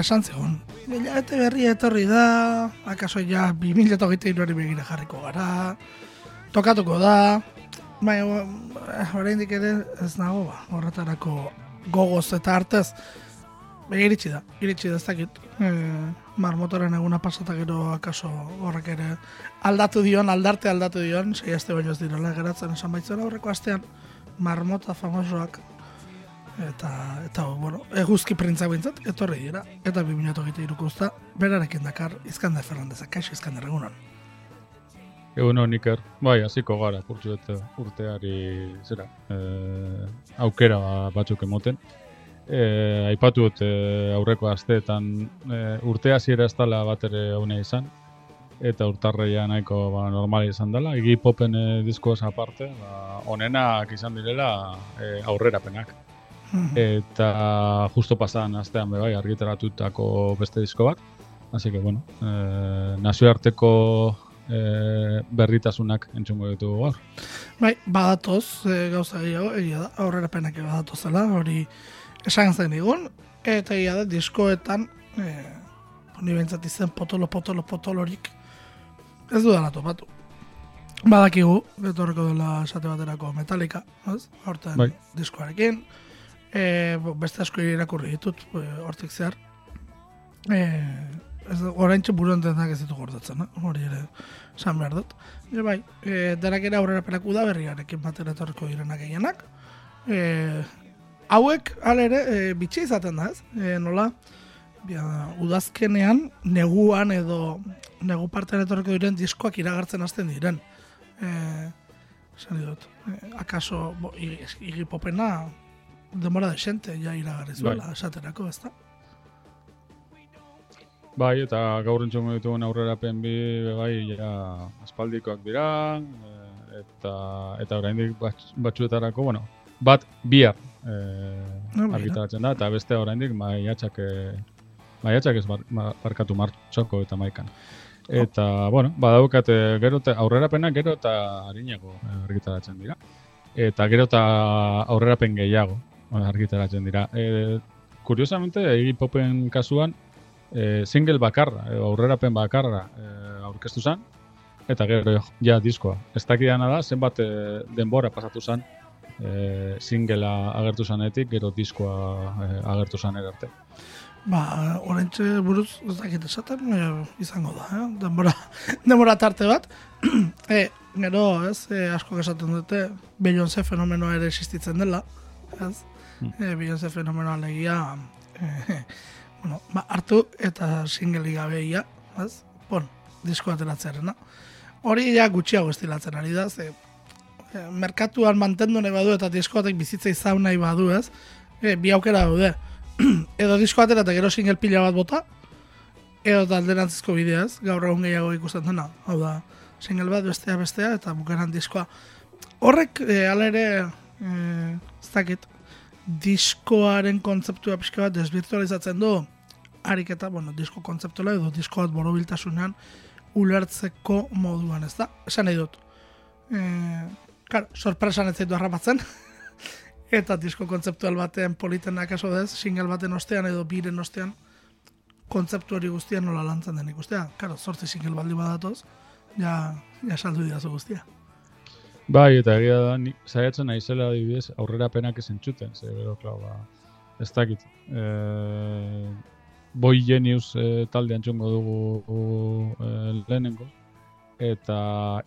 esan zegoen. Bilabete berri etorri da, akaso ja 2008 begira jarriko gara, tokatuko da, bai, oraindik ere ez nago ba, horretarako gogoz eta artez, bai, iritsi da, iritsi da ez dakit, e, marmotoren eguna pasata gero akaso horrek ere aldatu dion, aldarte aldatu dion, sei aste baino ez direla geratzen esan baitzen aurreko astean, marmota famosoak eta eta bueno, eguzki printza bintzat, etorri dira, eta 2008 iruko berarekin dakar, Izkander Fernandez, kaixo Izkander egunon. Egun hon iker, bai, hasiko gara, kurtsu eta urteari, zera, e, aukera batzuk emoten. E, aipatu dut e, aurreko asteetan e, urtea ziera ez dala bat ere izan, eta urtarreia nahiko ba, normali izan dela, egi popen e, diskoaz aparte, ba, onenak izan direla e, aurrerapenak. Eta justo pasan astean bai argitaratutako beste disko bat. Así que bueno, eh, nazioarteko eh, berritasunak entzungo ditugu gaur. Bai, badatoz e, gauza gehiago, egia da, aurrera penak badatozela, hori esan zen egun, eta egia da, diskoetan, e, honi bentsat izen potolo, potolo, potolorik, ez du dara topatu. Badakigu, betorreko dela esate baterako metalika, ez? Horten bai. diskoarekin, e, beste asko irakurri ditut e, hortik zehar. E, ez orain txu buru entendak ez ditu gordatzen hori ere esan behar dut. E, bai, e, denak ere aurrera peraku da berriarekin batera etorriko direnak gehienak. E, hauek alere e, bitxe izaten da ez? E, nola bia, udazkenean neguan edo negu partean etorriko diren diskoak iragartzen hasten diren. E, esan dut e, akaso bo, igipopena demora desente, ja iragarri zuela, bai. esaterako, ez da? Bai, eta gaur entzongo dituen aurrerapen bi, bai, ja, aspaldikoak dira, eh, eta eta oraindik batzuetarako, bueno, bat bihar eh, no, argitaratzen da, eta beste oraindik maiatxak eh, maiatxak ez bar, barkatu martxoko eta maikan. Eta, oh. bueno, badaukate gero aurrerapenak gero eta harinako eh, argitaratzen dira. Eta gero eta aurrerapen gehiago argitaratzen dira. E, kuriosamente, Iggy Popen kasuan, e, single bakarra, e, aurrerapen bakarra e, aurkeztu zen, eta gero ja diskoa. Ez dakidana da, zenbat e, denbora pasatu zen e, singlea agertu zanetik, gero diskoa e, agertu zen arte. Ba, orentxe buruz, ez dakit esaten, e, izango da, eh? denbora, denbora tarte bat. e, gero, ez, e, asko esaten dute, Beyoncé fenomenoa ere existitzen dela, ez? E, Beyoncé fenomeno alegia e, bueno, ba, hartu eta singeli gabeia, az? Bon, disko ateratzerena. Hori ja gutxiago estilatzen ari da, ze e, merkatuan mantendu nahi badu eta diskoatek bizitza izan nahi badu, ez? E, bi aukera daude. edo disko atera eta gero single pila bat bota, edo talderantzizko bideaz, gaur egun gehiago ikusten dena. Hau da, single bat bestea bestea eta bukeran diskoa. Horrek, e, ala ere, e, ez dakit, diskoaren kontzeptua pixka bat desvirtualizatzen du ariketa, bueno, disko kontzeptuala edo disko bat borobiltasunean ulertzeko moduan, ez da? Esan nahi dut. E, klar, sorpresan ez zaitu harrapatzen. eta disko kontzeptual batean politen akaso dez, single baten ostean edo biren ostean kontzeptu hori guztian nola lantzen den ikustea. Karo, sortzi single baldi badatoz, ja, ja saldu dira guztia. Bai, eta egia da, ni saiatzen naizela adibidez aurrera penak esen txuten, ze bero, klau, ba, ez dakit. E, Boi Genius e, talde antxungo dugu e, lehenengo, eta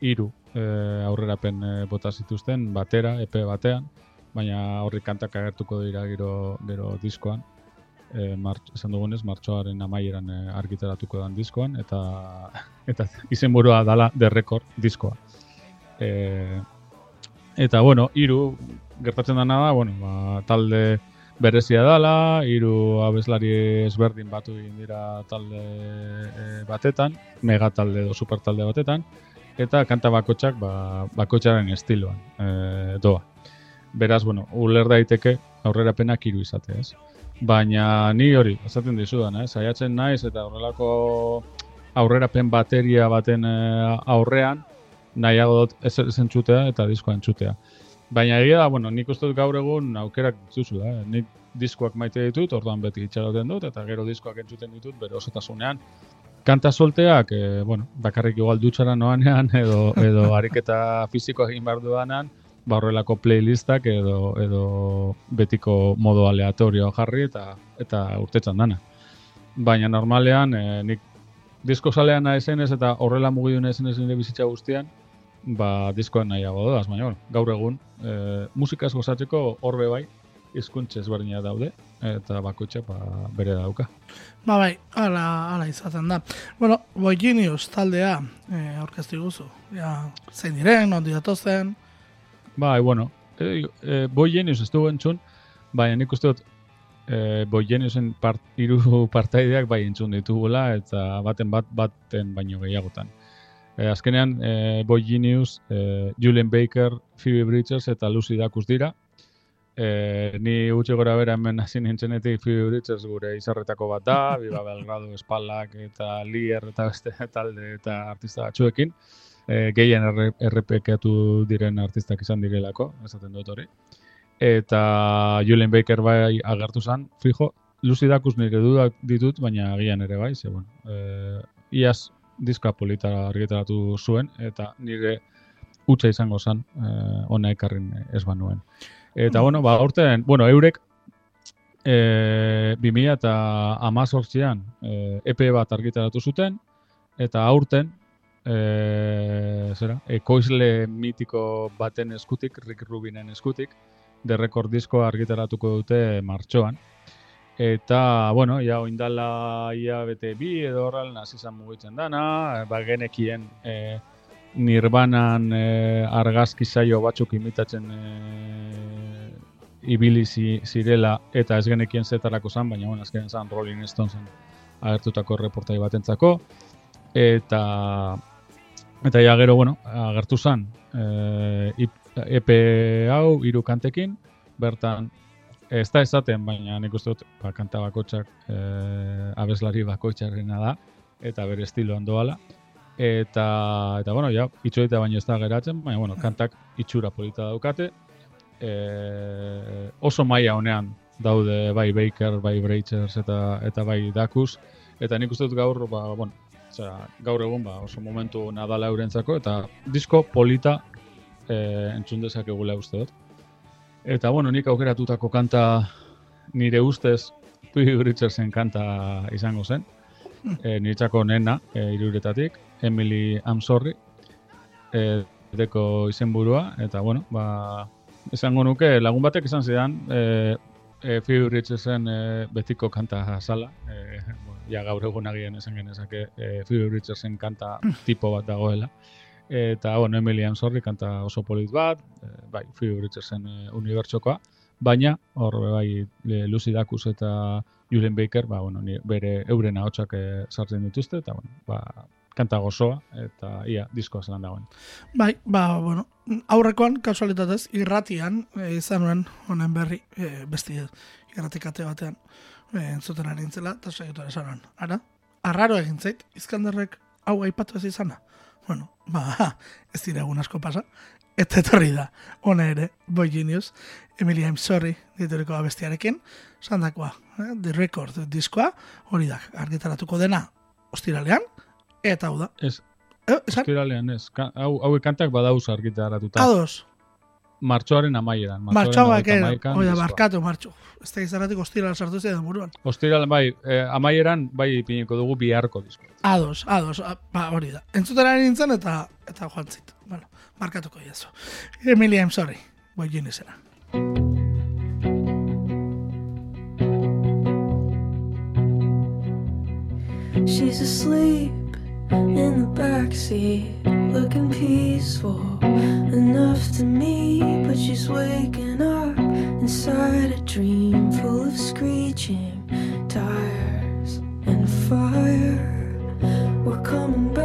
hiru e, aurrerapen e, bota zituzten, batera, epe batean, baina horri kantak agertuko dira gero, gero diskoan, e, mart, esan dugunez, martxoaren amaieran e, argitaratuko dan diskoan, eta, eta izenburua dala de record diskoa e, eta bueno, hiru gertatzen dana da, bueno, ba, talde berezia dala, hiru abeslari ezberdin batu egin dira talde e, batetan, mega talde edo super talde batetan, eta kanta bakotxak ba, bakotxaren estiloan e, doa. Beraz, bueno, uler daiteke aurrera penak hiru izate, ez? Baina ni hori, esaten dizudan, eh? saiatzen naiz eta horrelako aurrerapen bateria baten aurrean, nahiago dut ez entzutea eta diskoa entzutea. Baina egia da, bueno, nik uste dut gaur egun aukerak dituzu da. Eh? Nik diskoak maite ditut, orduan beti itxaroten dut, eta gero diskoak entzuten ditut, bere osotasunean. Kanta solteak, e, bueno, bakarrik igual dutxara noanean, edo, edo ariketa fizikoa egin behar dudanean, ba horrelako playlistak edo, edo betiko modo aleatorioa jarri eta eta urtetzan dana. Baina normalean, e, nik disko salean esenez eta horrela mugidun esenez nire bizitza guztian, ba diskoan nahiago doaz, baina bueno, gaur egun e, musikaz gozatzeko horbe bai, hizkuntza ezberdina daude eta bakoitza ba, bere dauka. Ba bai, ala, ala izaten da. Bueno, Boy Genius taldea e, orkestu guzu. Ja, zein diren, ondi datozen? Bai, bueno, e, e, Boy Genius ez dugu entzun, baina nik uste dut e, Boy Geniusen part, iru partaideak bai entzun ditugula eta baten bat baten baino gehiagotan. E, azkenean, e, Boy Genius, e, Julian Baker, Phoebe Bridgers eta Lucy Dacus dira. E, ni gutxi gora bera hemen hasi nintzenetik Phoebe Bridgers gure izarretako bat da, Biba Belgrado, Espalak eta Lier eta beste talde eta artista batzuekin e, gehien errepekatu diren artistak izan direlako, esaten dut hori. Eta Julian Baker bai agertu zen, fijo, Lucy Dacus nire dudak ditut, baina agian ere bai, ze bueno, e, iaz diska polita argitaratu zuen, eta nire utza izango zen, e, ona ekarrin ez banuen. Eta, mm. bueno, ba, orten, bueno, eurek, e, 2000 eta amazortzian e, EP bat argitaratu zuten, eta aurten, e, zera, ekoizle mitiko baten eskutik, Rick Rubinen eskutik, de record disko argitaratuko dute martxoan. Eta, bueno, ja oindala ia bete bi edo horral nazi izan mugitzen dana, ba genekien e, nirbanan e, argazki saio batzuk imitatzen e, ibili zirela eta ez genekien zetarako zan, baina bueno, azken zan Rolling Stonesen agertutako reportai batentzako. Eta Eta ja gero, bueno, agertu zen e, EP hau hiru kantekin, bertan ez da esaten, baina nik uste dut ba, kanta bakotxak e, abeslari bakotxarrena da, eta bere estilo doala. Eta, eta bueno, ja, itxoita baino ez da geratzen, baina, bueno, kantak itxura polita daukate. E, oso maila honean daude bai Baker, bai Breitzers eta, eta bai Dakus. Eta nik uste dut gaur, ba, bueno, Zera, gaur egun ba, oso momentu nadala eurentzako eta disko polita e, entzun dezakegula uste dut. Eta bueno, nik aukeratutako kanta nire ustez Pui Richardsen kanta izango zen. E, niretzako nena e, iruretatik, Emily I'm Sorry, e, deko izenburua eta bueno, ba, izango nuke lagun batek izan zidan, e, e, Richardsen e, betiko kanta sala, e, ja gaur egun agian esan genezake e, Phoebe Richardsen kanta tipo bat dagoela. Eta, bueno, Emily I'm Sorry kanta oso polit bat, e, bai, Phoebe Richardsen e, unibertsokoa, baina, hor, bai, Lucy Dacus eta Julian Baker, ba, bueno, bere euren ahotsak e, sartzen dituzte, eta, bueno, ba, kanta gozoa, eta ia, diskoa zelan dagoen. Bai, ba, bueno, aurrekoan, kasualitatez, irratian, e, izan nuen, honen berri, e, besti irratikate batean, eh, entzuten ari intzela, eta saiotu esanan. Ara, arraro egin zait, izkanderrek hau aipatu ez izana. Bueno, ba, ez dira egun asko pasa. Eta etorri da, hona ere, Boy Genius, Emilia I'm Sorry, dituriko abestiarekin, sandakoa, eh, The Record diskoa, hori da, argitaratuko dena, ostiralean, eta hau da. Ez, eh, ostiralean ez, hau, hau kantak badauz argitaratuta. Ados, martxoaren amaieran. Martxoak edo, oida, barkatu martxo. Ez da izarratik ostira sartu zidan buruan. Ostira, bai, eh, amaieran, bai, piniko dugu biharko disko. Ados, ados, ba, hori da. Entzuten ari nintzen eta, eta joan zit. Bueno, markatuko jazu. Emilia, I'm sorry. Boi jinezena. She's asleep in the backseat, looking peaceful enough to me. But she's waking up inside a dream full of screeching tires and fire. We're coming back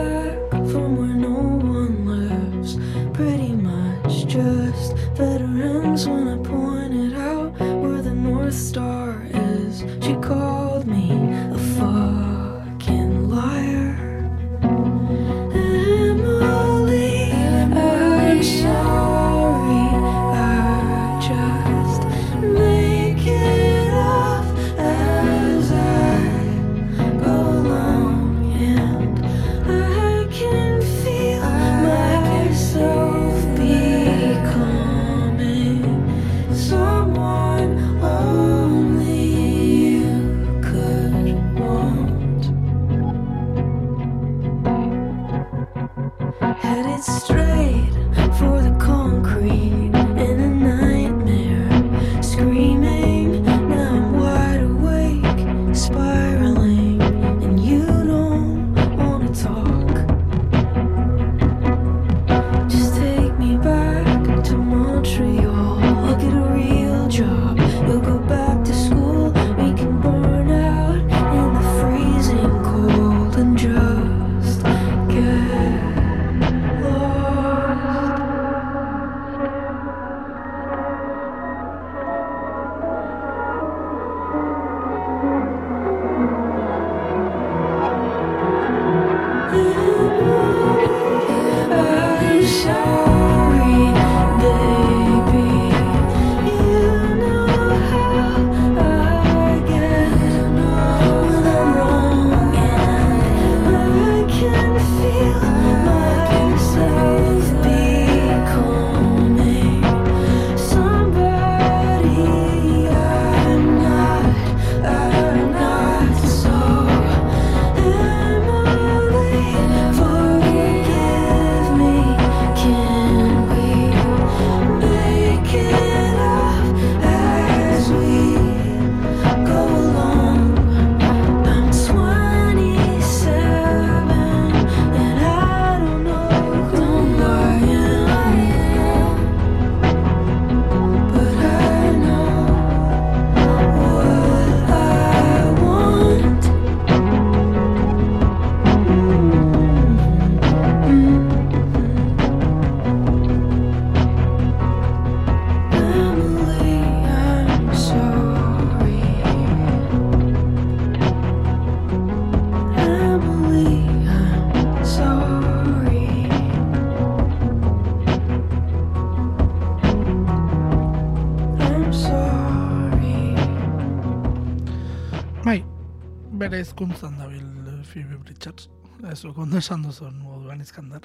bere hizkuntzan dabil eh, Phoebe Bridgers. Ez du, kondo esan duzun moduan izkandar.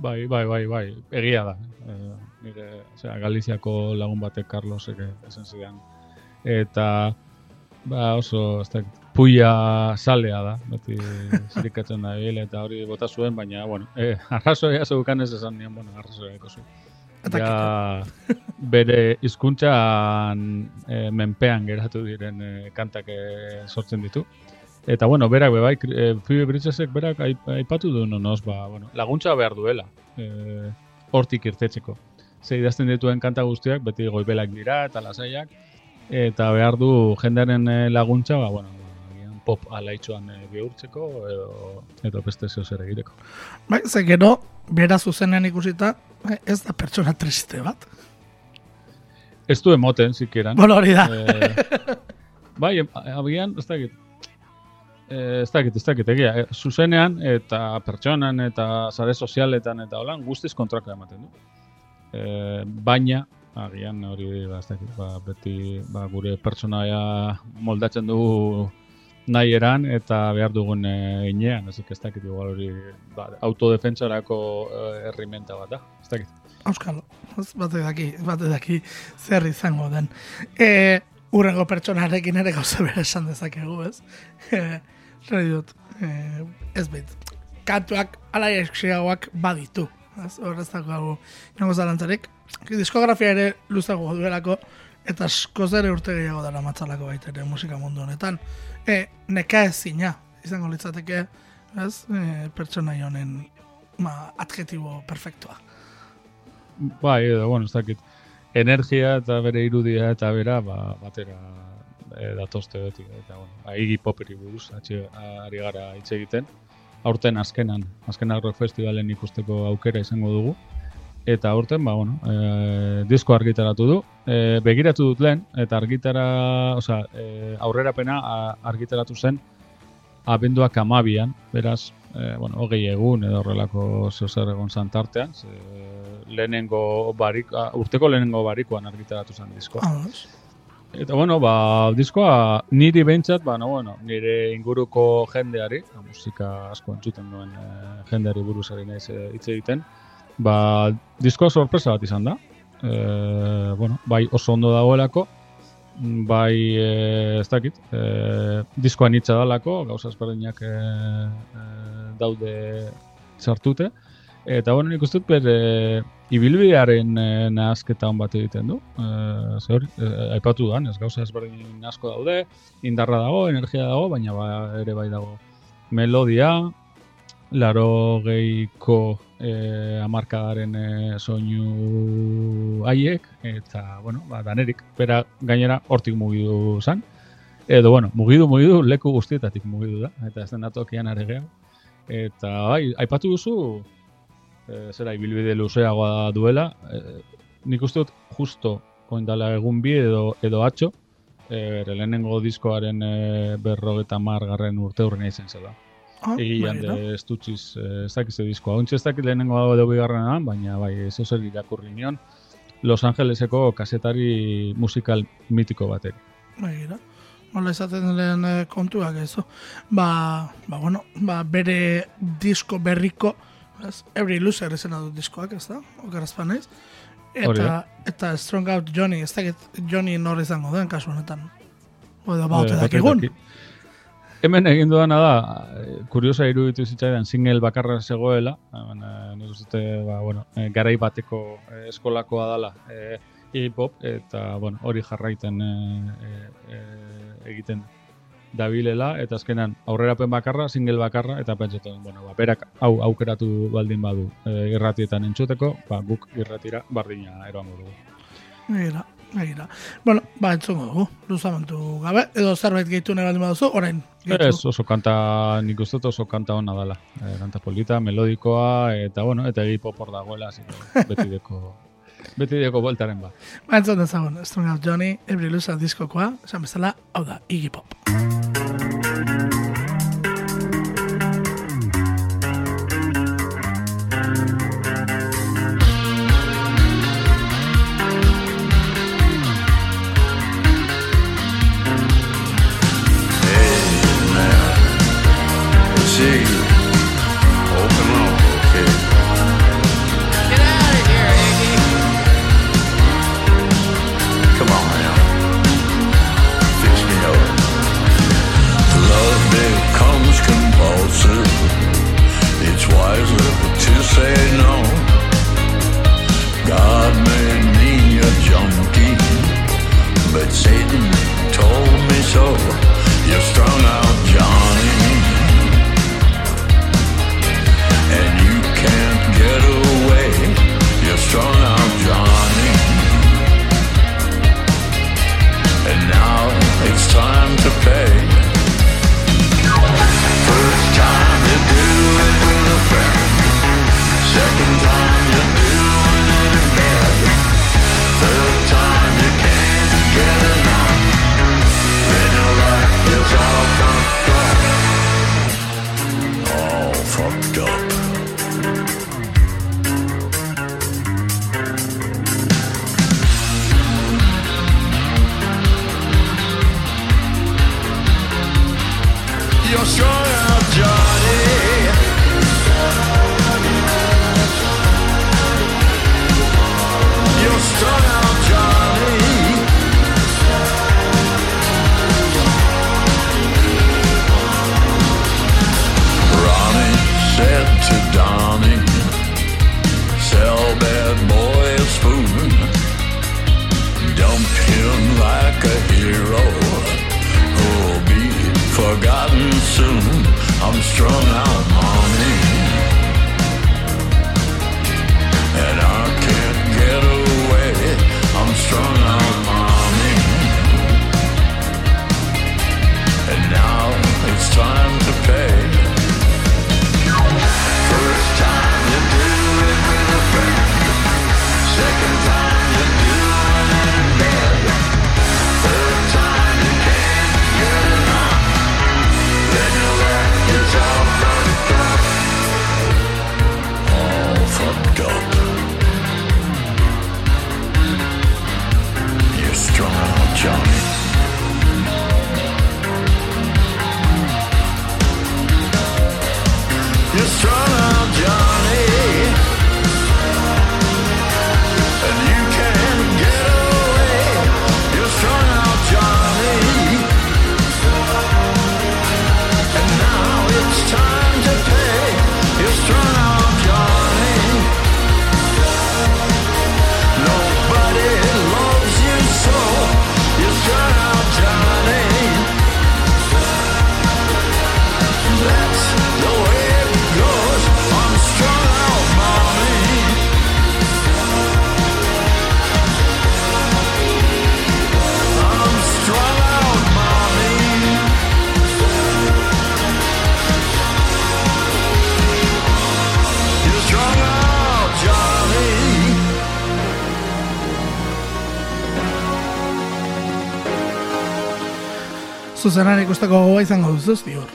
Bai, bai, bai, bai, egia da. E, nire, osea, Galiziako lagun batek Carlosek esan zidan. Eta, ba, oso, ez da, puia salea da, beti zirikatzen da eta hori bota zuen, baina, bueno, e, arrazoia zeukan ez esan nian, bueno, arrazoia eko. Ja, bere hizkuntzan e, menpean geratu diren e, kantak e, sortzen ditu. Eta bueno, berak bai, e, Phoebe Bridgesek berak aipatu du nonoz, ba, bueno, laguntza behar duela. E, hortik irtetzeko. Ze idazten dituen kanta guztiak beti goibelak dira eta lasaiak eta behar du jendearen laguntza, ba bueno, pop alaitzuan e, bihurtzeko edo edo beste zeo zer egiteko. Bai, ze gero bera zuzenean ikusita ez da pertsona triste bat. Ez du emoten, zikeran. Bueno, hori da. Eh, bai, abian, ez dakit. Eh, ez dakit, ez dakit, egia. Eh, zuzenean eta pertsonan eta zare sozialetan eta holan guztiz kontrako ematen du. Eh, baina, agian hori, ba, ez dakit, ba, beti ba, gure pertsonaia moldatzen dugu nahi eran eta behar dugun e, inean, ez dakit, igual hori ba, autodefentsarako herrimenta bat da, ez dakit. Euskal, bat edaki, bat edaki zer izango den. E, urrengo pertsonarekin ere gauza bere esan dezakegu, ez? E, dut, e, ez bit, kantuak ala baditu. Ez, horrez dago hau, jongo zalantzarik. Diskografia ere luzago duelako, eta askoz ere urte gehiago dara matzalako baita ere musika mundu honetan. E, neka ez zina, izango litzateke, ez? E, pertsona honen ma, adjetibo perfektua. Bai, edo, bueno, ez dakit, energia eta bere irudia eta bera, ba, batera e, datozte beti, eta, bueno, ba, igi poperi buruz, atxe, ari gara hitz egiten, aurten azkenan, azkenan rock festivalen ikusteko aukera izango dugu, eta aurten, ba, bueno, e, disko argitaratu du, e, begiratu dut lehen, eta argitara, oza, e, aurrerapena argitaratu zen, abenduak amabian, beraz, e, bueno, hogei egun edo horrelako zehozer egon zantartean, ze, lehenengo barik, urteko lehenengo barikoan argitaratu zen diskoa. Eta bueno, ba, diskoa niri behintzat, ba, no, bueno, nire inguruko jendeari, musika asko entzuten duen e, jendeari buruzari nahiz e, hitz egiten, ba, diskoa sorpresa bat izan da. E, bueno, bai oso ondo dagoelako, bai e, ez dakit, e, diskoa nitsa dalako, gauza ezberdinak e, e, daude sartute, Eta bueno, nik ustut per e, ibilbidearen e, nahazketa hon bat egiten du. E, hori, aipatu da, ez gauza ezberdin asko daude, indarra dago, energia dago, baina ba, ere bai dago melodia, laro gehiko e, amarkadaren e, soinu haiek, eta, bueno, ba, danerik, bera gainera hortik mugidu zan. Edo, bueno, mugidu, mugidu, leku guztietatik mugidu da, eta ez den atokian are Eta, bai, aipatu duzu, e, zera ibilbide luzeagoa duela. E, nik uste dut justo koindala egun bi edo, edo atxo, e, lehenengo diskoaren e, berrogeta margarren urte hurren izan zela. Ah, Egian bai, de estutxiz, ez dakiz diskoa. Ontsi ez dakit lehenengo dago edo bigarrenan, baina bai, ez zer irakurri nion, Los Angeleseko kasetari musikal mitiko batek. Bai, gira. Hola izaten lehen kontuak ez. Ba, ba, bueno, ba, bere disko berriko, Ez, every loser esena dut diskoak, ez da? Okerazpan naiz. Eta, eta Strong Out Johnny, ez da, Johnny nor izango den kasu honetan. Oda, baute e, dakigun. Hemen egin duana da, kuriosa iruditu zitzaidan single bakarra zegoela, hemen, eh, nik uste, ba, bueno, eh, garai bateko eh, eskolakoa dala eh, hip hop, eta bueno, hori jarraiten eh, eh, egiten dabilela eta azkenan aurrerapen bakarra, single bakarra eta pentsatzen, bueno, ba, berak hau aukeratu baldin badu e, irratietan entzuteko, ba, guk irratira bardina eroango dugu. Egira, egira. Bueno, ba, entzungo dugu, luzamentu gabe, edo zerbait gehitu nahi baldin baduzu, orain. Ez, oso kanta, nik uste oso kanta hona dela. E, kanta polita, melodikoa, eta bueno, eta egipo por dagoela, beti deko Beti dioko voltaren ba. Ba, entzun dezagun, Strong Out Johnny, Every Loser diskokoa, esan bezala, hau da, Iggy Pop. Satan told me so. I'm strung out, mommy. And I can't get away. I'm strung out, mommy. And now it's time to pay. Zuzenan ikusteko gogoa izango duzu, ziur.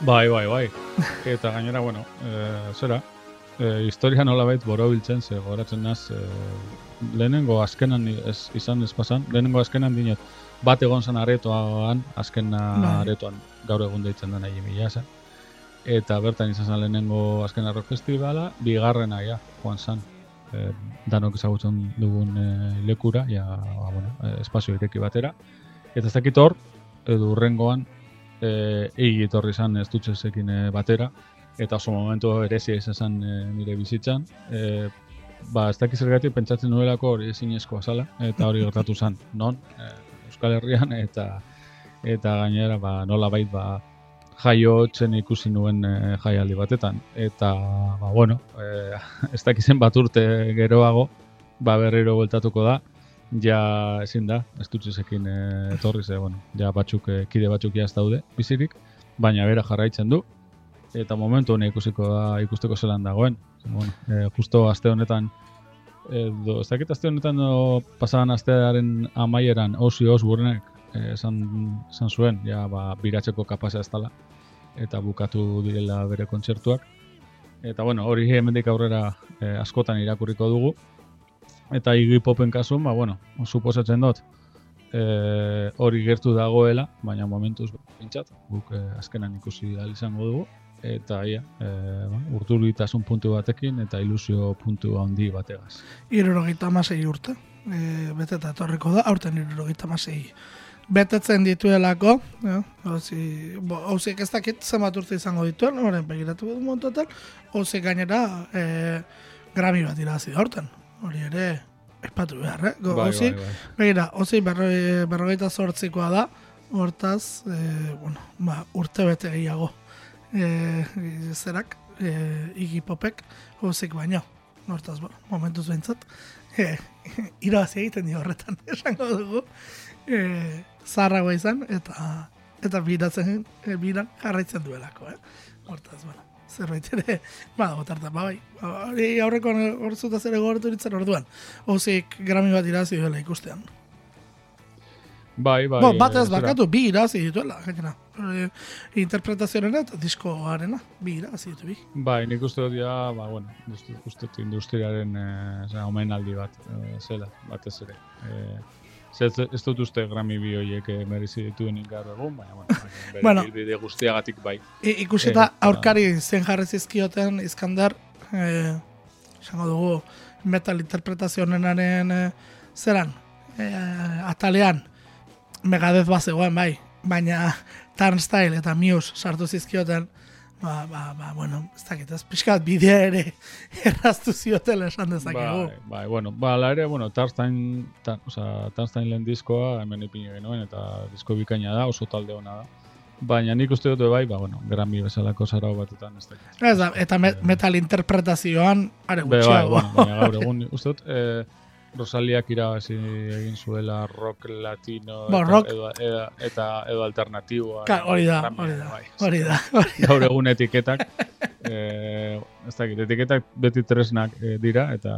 Bai, bai, bai. Eta gainera, bueno, e, zera, e, historia nola bait borobiltzen, ze goratzen naz, e, lehenengo azkenan ez, izan ez pasan, lehenengo azkenan dinet, bat egon zen aretoan, azkena Bai. aretoan gaur egun deitzen den nahi mila zen. Eta bertan izan zen lehenengo azken rock festivala, bigarrena ja, joan zen. E, danok ezagutzen dugun e, lekura, ja, ba, bueno, espazio ireki batera. Eta ez dakit hor, edo urrengoan, e, etorri izan ez dutxesekin e, batera, eta oso momentu erezia izan e, nire bizitzan. E, ba, ez dakiz zergatik pentsatzen nuelako hori ezinezkoa zala, eta hori gertatu zen, non? E, Euskal Herrian, eta eta gainera, ba, nola bait, ba, jaio zen ikusi nuen e, jaialdi batetan. Eta, ba, bueno, e, ez dakizen bat urte geroago, ba, berriro bueltatuko da, ja ezin da, ez dut zekin e, etorri ze, bueno, ja batzuk, e, kide batzuk ja ez daude, bizirik, baina bera jarraitzen du, eta momentu honek ikusiko da, ikusteko zelan dagoen. Bueno, e, justo aste honetan, edo, ez dakit aste honetan edo pasadan astearen amaieran Osbournek eh, esan, esan zuen, ja, ba, biratzeko kapasa ez dela, eta bukatu direla bere kontzertuak. Eta bueno, hori hemendik aurrera eh, askotan irakurriko dugu. Eta Iggy Popen kasun, ba, bueno, suposatzen dut, eh, hori gertu dagoela, baina momentuz pintzat, guk eh, azkenan ikusi ahal izango dugu. Eta ia, eh, ba, urtulitasun puntu batekin eta ilusio puntu handi bategaz. Irurogeita amasei urte. E, beteta etorriko da, aurten irurogeita amasei betetzen dituelako, hauzi, bo, hauzik ez dakit zenbat urte izango dituen, horren begiratu du montotan, hauzik gainera e, grami bat irazi da aurten. Hori ere, aipatu behar, eh? Go, Bai, ozi, bai, bai. begira, ozi berroi, berrogeita zortzikoa da, hortaz, e, bueno, ba, urte bete gehiago. E, zerak, e, Iggy Popek, ozik baino. Hortaz, ba, momentuz behintzat. E, irabazi egiten dio horretan, esango dugu. E, zaharragoa izan, eta eta biratzen, e, biran jarraitzen duelako, eh? Hortaz, bueno, zerbait ere, ba, botarta, ba, bai, ba, hori aurreko hortzutaz ere gogortu ditzen orduan. Ozik, grami bat irazi duela ikustean. Bai, bai. Bo, bat ez zera. bakatu, bi irazi dituela, gainera. E, interpretazioarena eta diskoarena, bi irazi ditu bi. Bai, nik uste dut ja, ba, bueno, uste, uste industriaren e, zera, omenaldi bat e, zela, batez ere. E, ez, ez dut uste Grammy bi horiek e, merezi dituenik gaur egun, baina, bueno, bere Bueno. bilbide guztiagatik bai. I, ikusita Eta- aurkari zen jarri zizkioten Iskandar, eh, esango dugu, metal interpretazionenaren eh, zeran, eh, atalean, Megadeth bat zegoen bai, baina Turnstile eta Muse sartu zizkioten, ba, ba, ba, bueno, ez dakit, ez pixkat bidea ere erraztu ziotela esan dezakegu. Bai, bai, bueno, ba, ala ere, bueno, Tarstain, ta, oza, Tarstain lehen diskoa hemen ipini genuen, eta disko bikaina da, oso talde ona da. Baina nik uste dut bai, ba, bueno, Grammy bezalako zarau batetan ez dakit. Ez da, eta me, metal interpretazioan, are Be, bai, gutxiago. bueno, baina gaur egun, uste dut, eh, Rosaliak irabazi egin zuela rock latino eta, rock- edo, edo, eta edo alternatiboa. Ka, hori da, hori da, bai. hori da. Gaur egun etiketak, eh, ez dakit, etiketak beti tresnak eh, dira, eta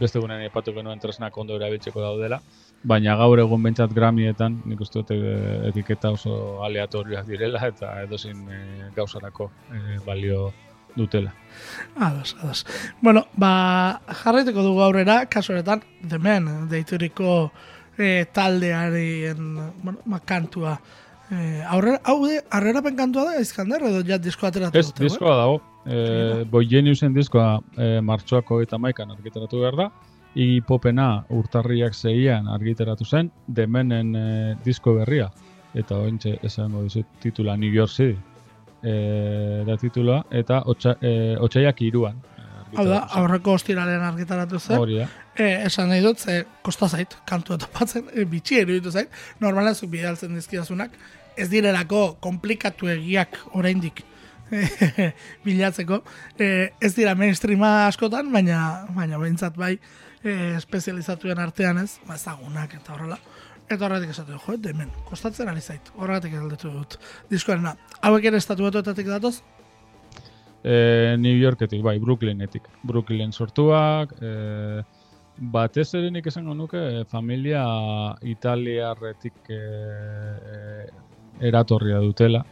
beste egunen aipatu genuen tresnak ondo erabiltzeko daudela, baina gaur egun bentsat Grammyetan nik uste dut eh, etiketa oso aleatorioak direla, eta edozin eh, gauzarako eh, balio dutela. Ados, ados. Bueno, ba, jarraituko dugu aurrera, kasu honetan, demen, deituriko eh, taldearen, bueno, ma, kantua. Eh, aurrera, hau de, arrerapen kantua da, izkander, edo ja disko ateratu Ez, dute, diskoa dago. E, Boigeniusen diskoa e, martxoako eta maikan argitaratu behar da. Iggy Popena urtarriak zeian argitaratu zen, demenen e, disko berria. Eta ointxe esango dizut titula New York City. E, da titula, eta otsa, e, otsaiak iruan. e, Hau da, aurreko ostiraren argitaratu zen. Hori da. Eh, esan nahi dut, ze kosta zait, kantu topatzen, e, bitxi eruditu zait, normalen zuk bidaltzen dizkidazunak, ez direlako komplikatu egiak oraindik bilatzeko. E, ez dira mainstreama askotan, baina, baina behintzat bai, e, espezializatuen artean ez, ba, ezagunak eta horrela. Eta horretik esatu jo, demen, kostatzen ari zait, horregatik aldetu dut diskoarena. Hauek ere estatuetoetatik datoz, E, New Yorketik, bai, Brooklynetik. Brooklyn sortuak, e, batez ere nik esango nuke familia italiarretik e, e, eratorria dutela.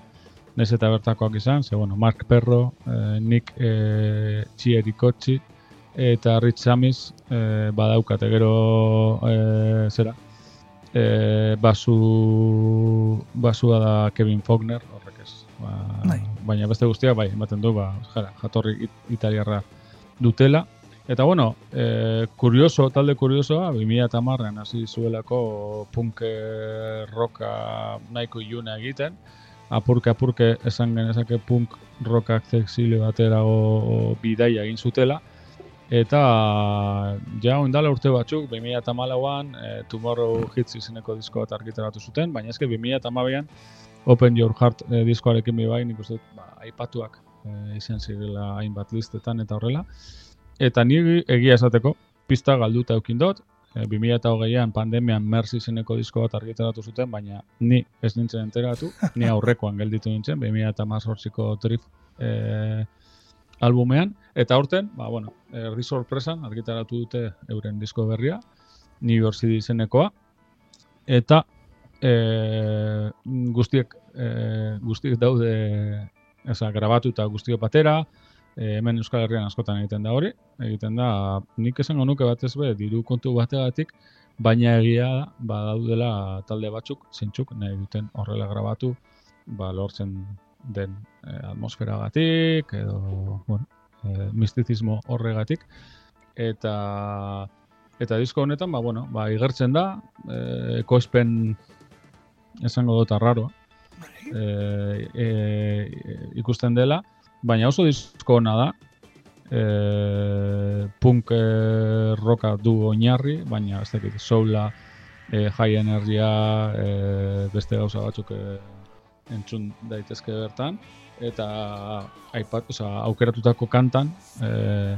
Nez eta bertakoak izan, ze, bueno, Mark Perro, e, Nick e, Chiericocci, eta Rich Samis e, badaukate gero e, zera. E, basu, basua da Kevin Faulkner, horrek ez. Ba, Bai. baina beste guztiak bai, ematen du, ba, jara, jatorri it- italiarra dutela. Eta bueno, e, kurioso, talde kuriosoa, 2010an hasi zuelako punk eh, rocka nahiko iluna egiten. Apurke apurke esan genezake punk rockak zexile baterago bidaia egin zutela. Eta ja ondala urte batzuk, 2008an e, Tomorrow Hits izeneko disko bat argitaratu zuten, baina eske 2008an Open Your Heart e, diskoarekin bai, nik uste ba, aipatuak e, izan zirela hainbat listetan eta horrela. Eta ni egia esateko, pista galduta eukin dut, e, 2008an pandemian Mercy izeneko disko bat argitaratu zuten, baina ni ez nintzen enteratu, ni aurrekoan gelditu nintzen, 2018ko Trip e, albumean, eta aurten, ba, bueno, erdi sorpresan argitaratu dute euren disko berria, New York City izenekoa, eta e, guztiek, e, guztiek daude eza, grabatuta guztiok batera, e, hemen Euskal Herrian askotan egiten da hori, egiten da, nik esango nuke batez be, diru kontu bategatik, baina egia da, ba, daudela talde batzuk, zintzuk, nahi duten horrela grabatu, ba, lortzen den e, atmosferagatik, edo, bueno, e, mistizismo horregatik, eta eta disko honetan, ba, bueno, ba, igertzen da, e, ekoizpen esango dut arraroa, e, e, ikusten dela, baina oso disko ona da, e, punk e, roka du oinarri, baina ez dakit, soula, e, high energia, e, beste gauza batzuk e, entzun daitezke bertan, eta aipat, oza, aukeratutako kantan, e,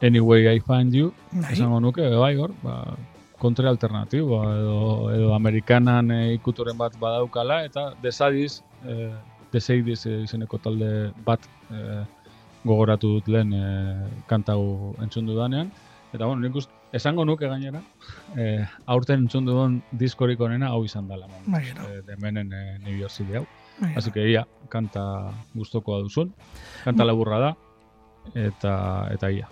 Anyway I Find You, Nahi. esango nuke, bai hor, ba, kontra alternatiboa edo, edo amerikanan e, ikuturen bat badaukala, eta desadiz, e, deseidiz e, izeneko talde bat e, gogoratu dut lehen e, kanta hau entzun dudanean. Eta bueno, nik uste, esango nuke gainera, e, aurten entzun duen diskorik onena hau izan dela. Bai, gero. E, demenen e, New York City hau. Bai, Así que ia, kanta gustokoa duzun, kanta laburra da, eta eta ia.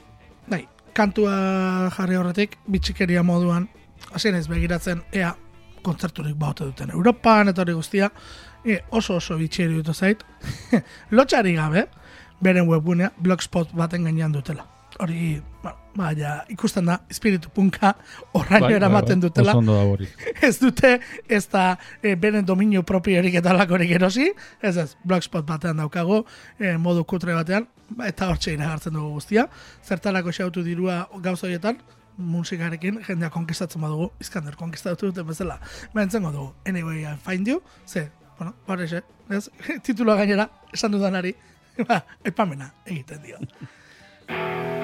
Bai, kantua jarri horretik, bitxikeria moduan, naiz begiratzen, ea kontzerturik baute duten Europan, eta hori guztia, e, oso oso bitxeri dut zait, lotxari gabe, beren webgunea, blogspot baten gainean dutela. Hori, bueno, baina, ikusten da, espiritu punka horraino eramaten dutela. Bai, da hori. ez dute, ez da e, beren dominio propiorik eta lakorik erosi, ez ez, blogspot batean daukago, e, modu kutre batean, ba, eta hortxe iragartzen dugu guztia. Zertarako xautu dirua gauza horietan, musikarekin jendea konkistatzen badugu, Iskander konkistatu duten bezala. Baina dugu, anyway I find you, ze, bueno, horrexe, ez, tituloa gainera, esan dudanari, ba, epamena egiten dio.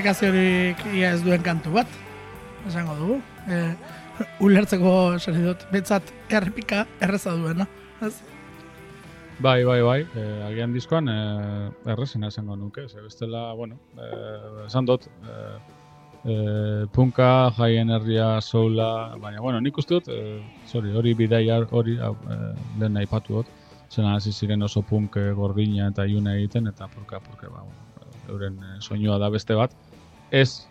Komplikaziorik ia ez duen kantu bat, esango dugu. E, ulertzeko esan dut, betzat errepika erreza duena. Ez? Bai, bai, bai, e, agian diskoan e, errezena esango nuke, ze bestela, bueno, e, esan dut, e, e, punka, high energia, soula, baina, bueno, nik uste dut, e, sorry, hori bidaia hori e, lehen aipatu dut, zena hasi ziren oso punk gordina eta iuna egiten, eta purka, purka, ba, euren soinua da beste bat, ez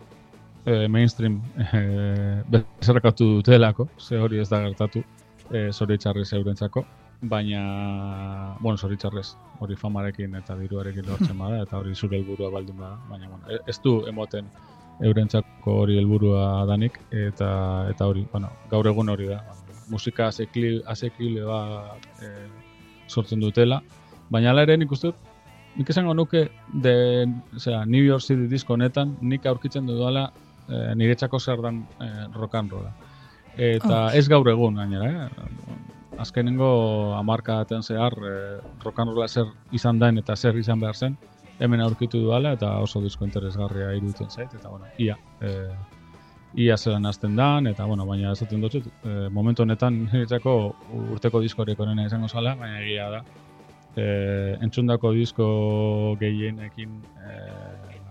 e, mainstream e, bezarkatu dutelako, ze hori ez da gertatu, e, zoritxarrez eurentzako, baina, bueno, zoritxarrez, hori famarekin eta diruarekin lortzen bada, eta hori zure helburua baldin bada, baina, bueno, e- ez du emoten eurentzako hori helburua danik, eta eta hori, bueno, gaur egun hori da, musika asekli, asekile bat e, sortzen dutela, baina hala ere nik uste dut, nik esango nuke de, osea, New York City disko honetan, nik aurkitzen dudala e, niretzako zer dan e, rock and rolla. Eta Ah. ez gaur egun gainera, eh? Azkenengo hamarka baten zehar e, rock and rolla zer izan den eta zer izan behar zen, hemen aurkitu dudala eta oso disko interesgarria iruditzen zait, eta bueno, ia, e, ia zelan hasten dan, eta bueno, baina esaten dut, e, momentu honetan niretzako urteko diskorik onena izango zala, baina egia da, e, entzundako disko gehienekin, e,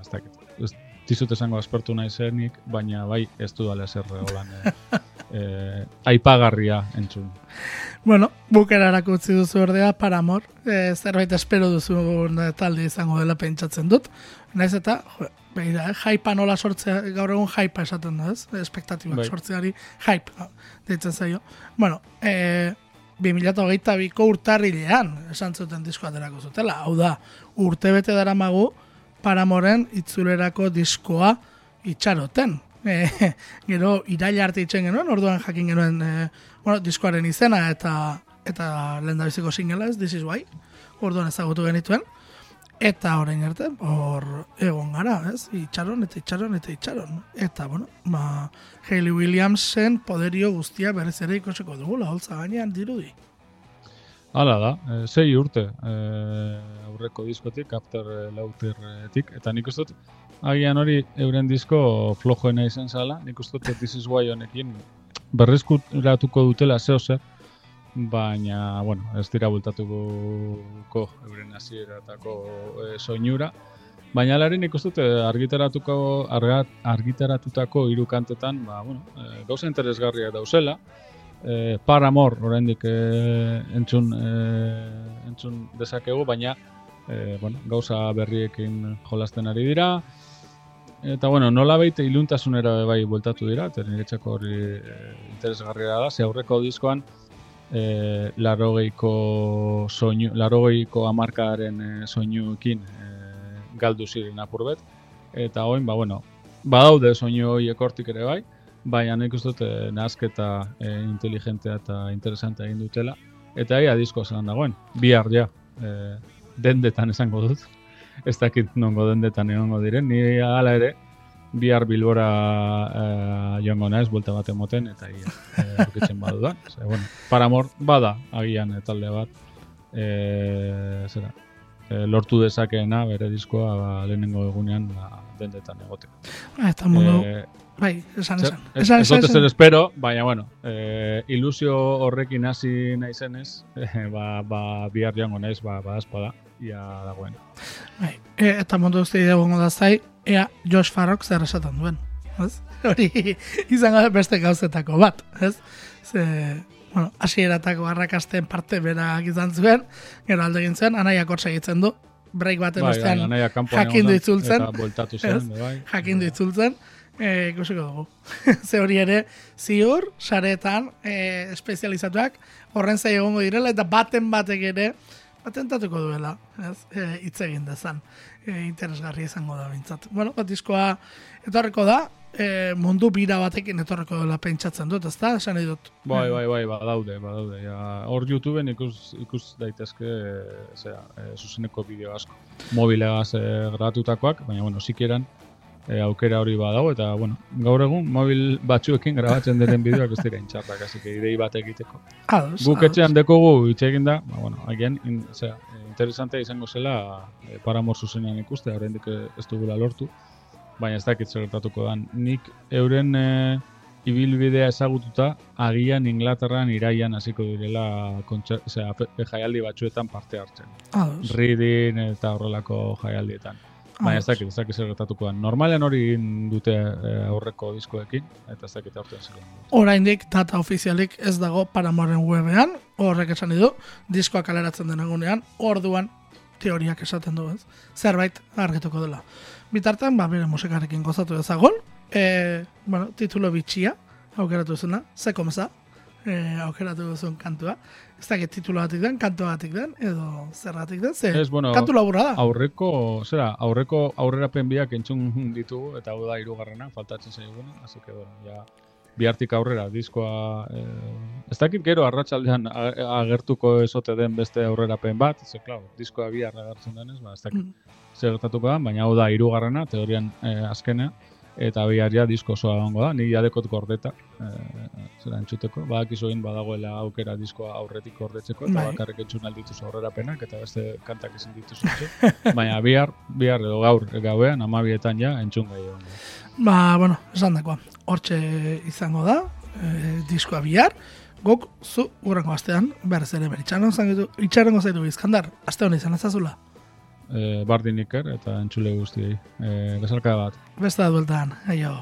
ez dakit, ez dizut esango aspertu nahi zenik, baina bai ez dudala ezer holan e, e, aipagarria entzun. Bueno, bukerarako utzi duzu ordea, Paramor, e, zerbait espero duzu eh, talde izango dela pentsatzen dut. Naiz eta, jo, begira, eh, hypea nola sortzea, gaur egun hypea esaten da, ez? Espektatibak Bai. sortzeari ah, deitzen zaio. Bueno, e, 2022ko urtarrilean esan zuten disko aterako zutela. Hau da, urte bete dara magu Paramoren itzulerako diskoa itxaroten. E, gero iraila arte itxen genuen, orduan jakin genuen e, bueno, diskoaren izena eta eta lehen biziko singela ez, This is why, orduan ezagutu genituen. Eta orain arte, hor egon gara, ez? Itxaron eta itxaron eta itxaron. Eta, bueno, ba, Hayley Williamsen poderio guztia berriz ere ikosiko dugula, holtza gainean dirudi. Hala da, e, sei urte e, aurreko diskotik, after e, lautertik, eta nik uste agian hori euren disko flojoena izan zala, nik uste dut This is Why honekin berrizkuratuko dutela zeo zer, baina, bueno, ez dira bultatuko euren hasieratako e, soinura, baina alare nik uste dut e, argitaratuko, arga, argitaratutako hiru kantetan, ba, bueno, e, gauza interesgarriak dauzela, e, Paramore oraindik e, entzun e, entzun dezakegu, baina e, bueno, gauza berriekin jolasten ari dira. Eta bueno, nola baita iluntasunera bai bueltatu dira, eta niretzako hori e, interesgarria da, ze aurreko diskoan e, larogeiko soinu, larogeiko amarkaren e, soinuekin e, galdu ziren apur bet. Eta hoin, ba, bueno, badaude soinu horiek hortik ere bai, baina nik uste dut eh, nahasketa eh, inteligentea eta interesantea egin dutela. Eta ia disko zelan dagoen, bihar ja, eh, dendetan esango dut. Ez dakit nongo dendetan egongo diren, ni hala ere, bihar bilbora eh, joango naiz, buelta bat emoten, eta ia, eh, aurkitzen badu da. Ze, bueno, Paramor bada, agian eh, talde bat, eh, zera, eh, lortu dezakeena bere diskoa ba, lehenengo egunean ba, dendetan egoteko. Ah, Eta mundu, Eh, bai, esan, Zer- esan. Ez, Esan, ez esan. ezer espero, baina bueno, eh, ilusio horrekin hasi naizenez, eh, ba, ba, bihar joango naiz, ba, ba espada, ia dagoen. Bai, e, eta mundu guzti egongo da zai, ea Josh Farrock zer esaten duen. Ez? Hori izango da beste gauzetako bat, ez? Ze, bueno, hasieratako arrakasten parte berak izan zuen, gero alde egin zuen, anaiak hor segitzen du, break baten Bai, ostean bai, anaia kanpoan jakin egon du da, itzultzen, zen, bai. jakin du itzultzen, e, ikusiko dugu. Ze hori ere, ziur, saretan, e, espezializatuak, horren zai egongo direla, eta baten batek ere, patentatuko duela, ez, e, hitz egin dezan. E, interesgarri izango da bintzat. Bueno, bat diskoa etorreko da, e, mundu bira batekin etorreko dela pentsatzen dut, ezta? Esan nahi dut. Bai, bai, bai, badaude, badaude. Ja, hor YouTubeen ikus, ikus daitezke, e, zera, e, zuzeneko bideo asko. Mobilegaz e, gratutakoak, baina, bueno, sikieran e, aukera hori badago, eta, bueno, gaur egun mobil batzuekin grabatzen diren bideoak ez dira intxarrak, que idei bat egiteko. Ados, Guk etxean dekogu hitz egin da, ba, bueno, agian, in, zera, interesantea izango zela e, paramor zuzenean ikuste, oraindik ez dugula lortu, baina ez dakit zer gertatuko dan. Nik euren e, ibilbidea ezagututa, agian Inglaterran iraian hasiko direla fe- jaialdi batzuetan parte hartzen. Reading eta horrelako jaialdietan. Baina ez dakit, ez dakit zer gertatuko dan. Normalean hori dute e, aurreko diskoekin, eta ez dakit aurten zer dute. Oraindik data ofizialik ez dago Paramoren webean, horrek esan du, diskoa kaleratzen den egunean, orduan teoriak esaten du ez, zerbait argituko dela. Bitartean, ba, bere musikarekin gozatu dezagon, E, bueno, titulo bitxia, aukeratu zuna, ze komza, e, aukeratu zuen kantua. Ez dakit titulo batik den, kantu batik den, edo zergatik den, ze Ez, bueno, kantu laburra da. Aurreko, zera, aurreko aurrerapen biak entzun ditugu eta hau da hirugarrena faltatzen zaiguna, así que bueno, ja bihartik aurrera diskoa eh, ez dakit gero arratsaldean agertuko esote den beste aurrerapen bat, ze claro, diskoa bihar agertzen denez, ba ez dakit Mm. zer gertatuko da, baina hau da hirugarrena, teorian eh, azkenea eta bihar ja disko osoa egongo da, ni jadekot gordeta, eh, zera entzuteko, badakizu egin badagoela aukera diskoa aurretik gordetzeko, eta Bai. bakarrik entzun aldituzu aurrerapenak, eta beste kantak ezin dituzu entzun. baina bihar, bihar edo gaur gauean, amabietan ja, entzun gai egongo. Ba, bueno, esan dakoa. Hortxe izango da, e, diskoa bihar, guk zu urrengo astean, berriz ere beritxaron zaitu, itxarongo zaitu bizkandar, aste honi izan ezazula. E, bardin iker eta entzule guztiei. E, bezalka bat. Beste dueltan, aio.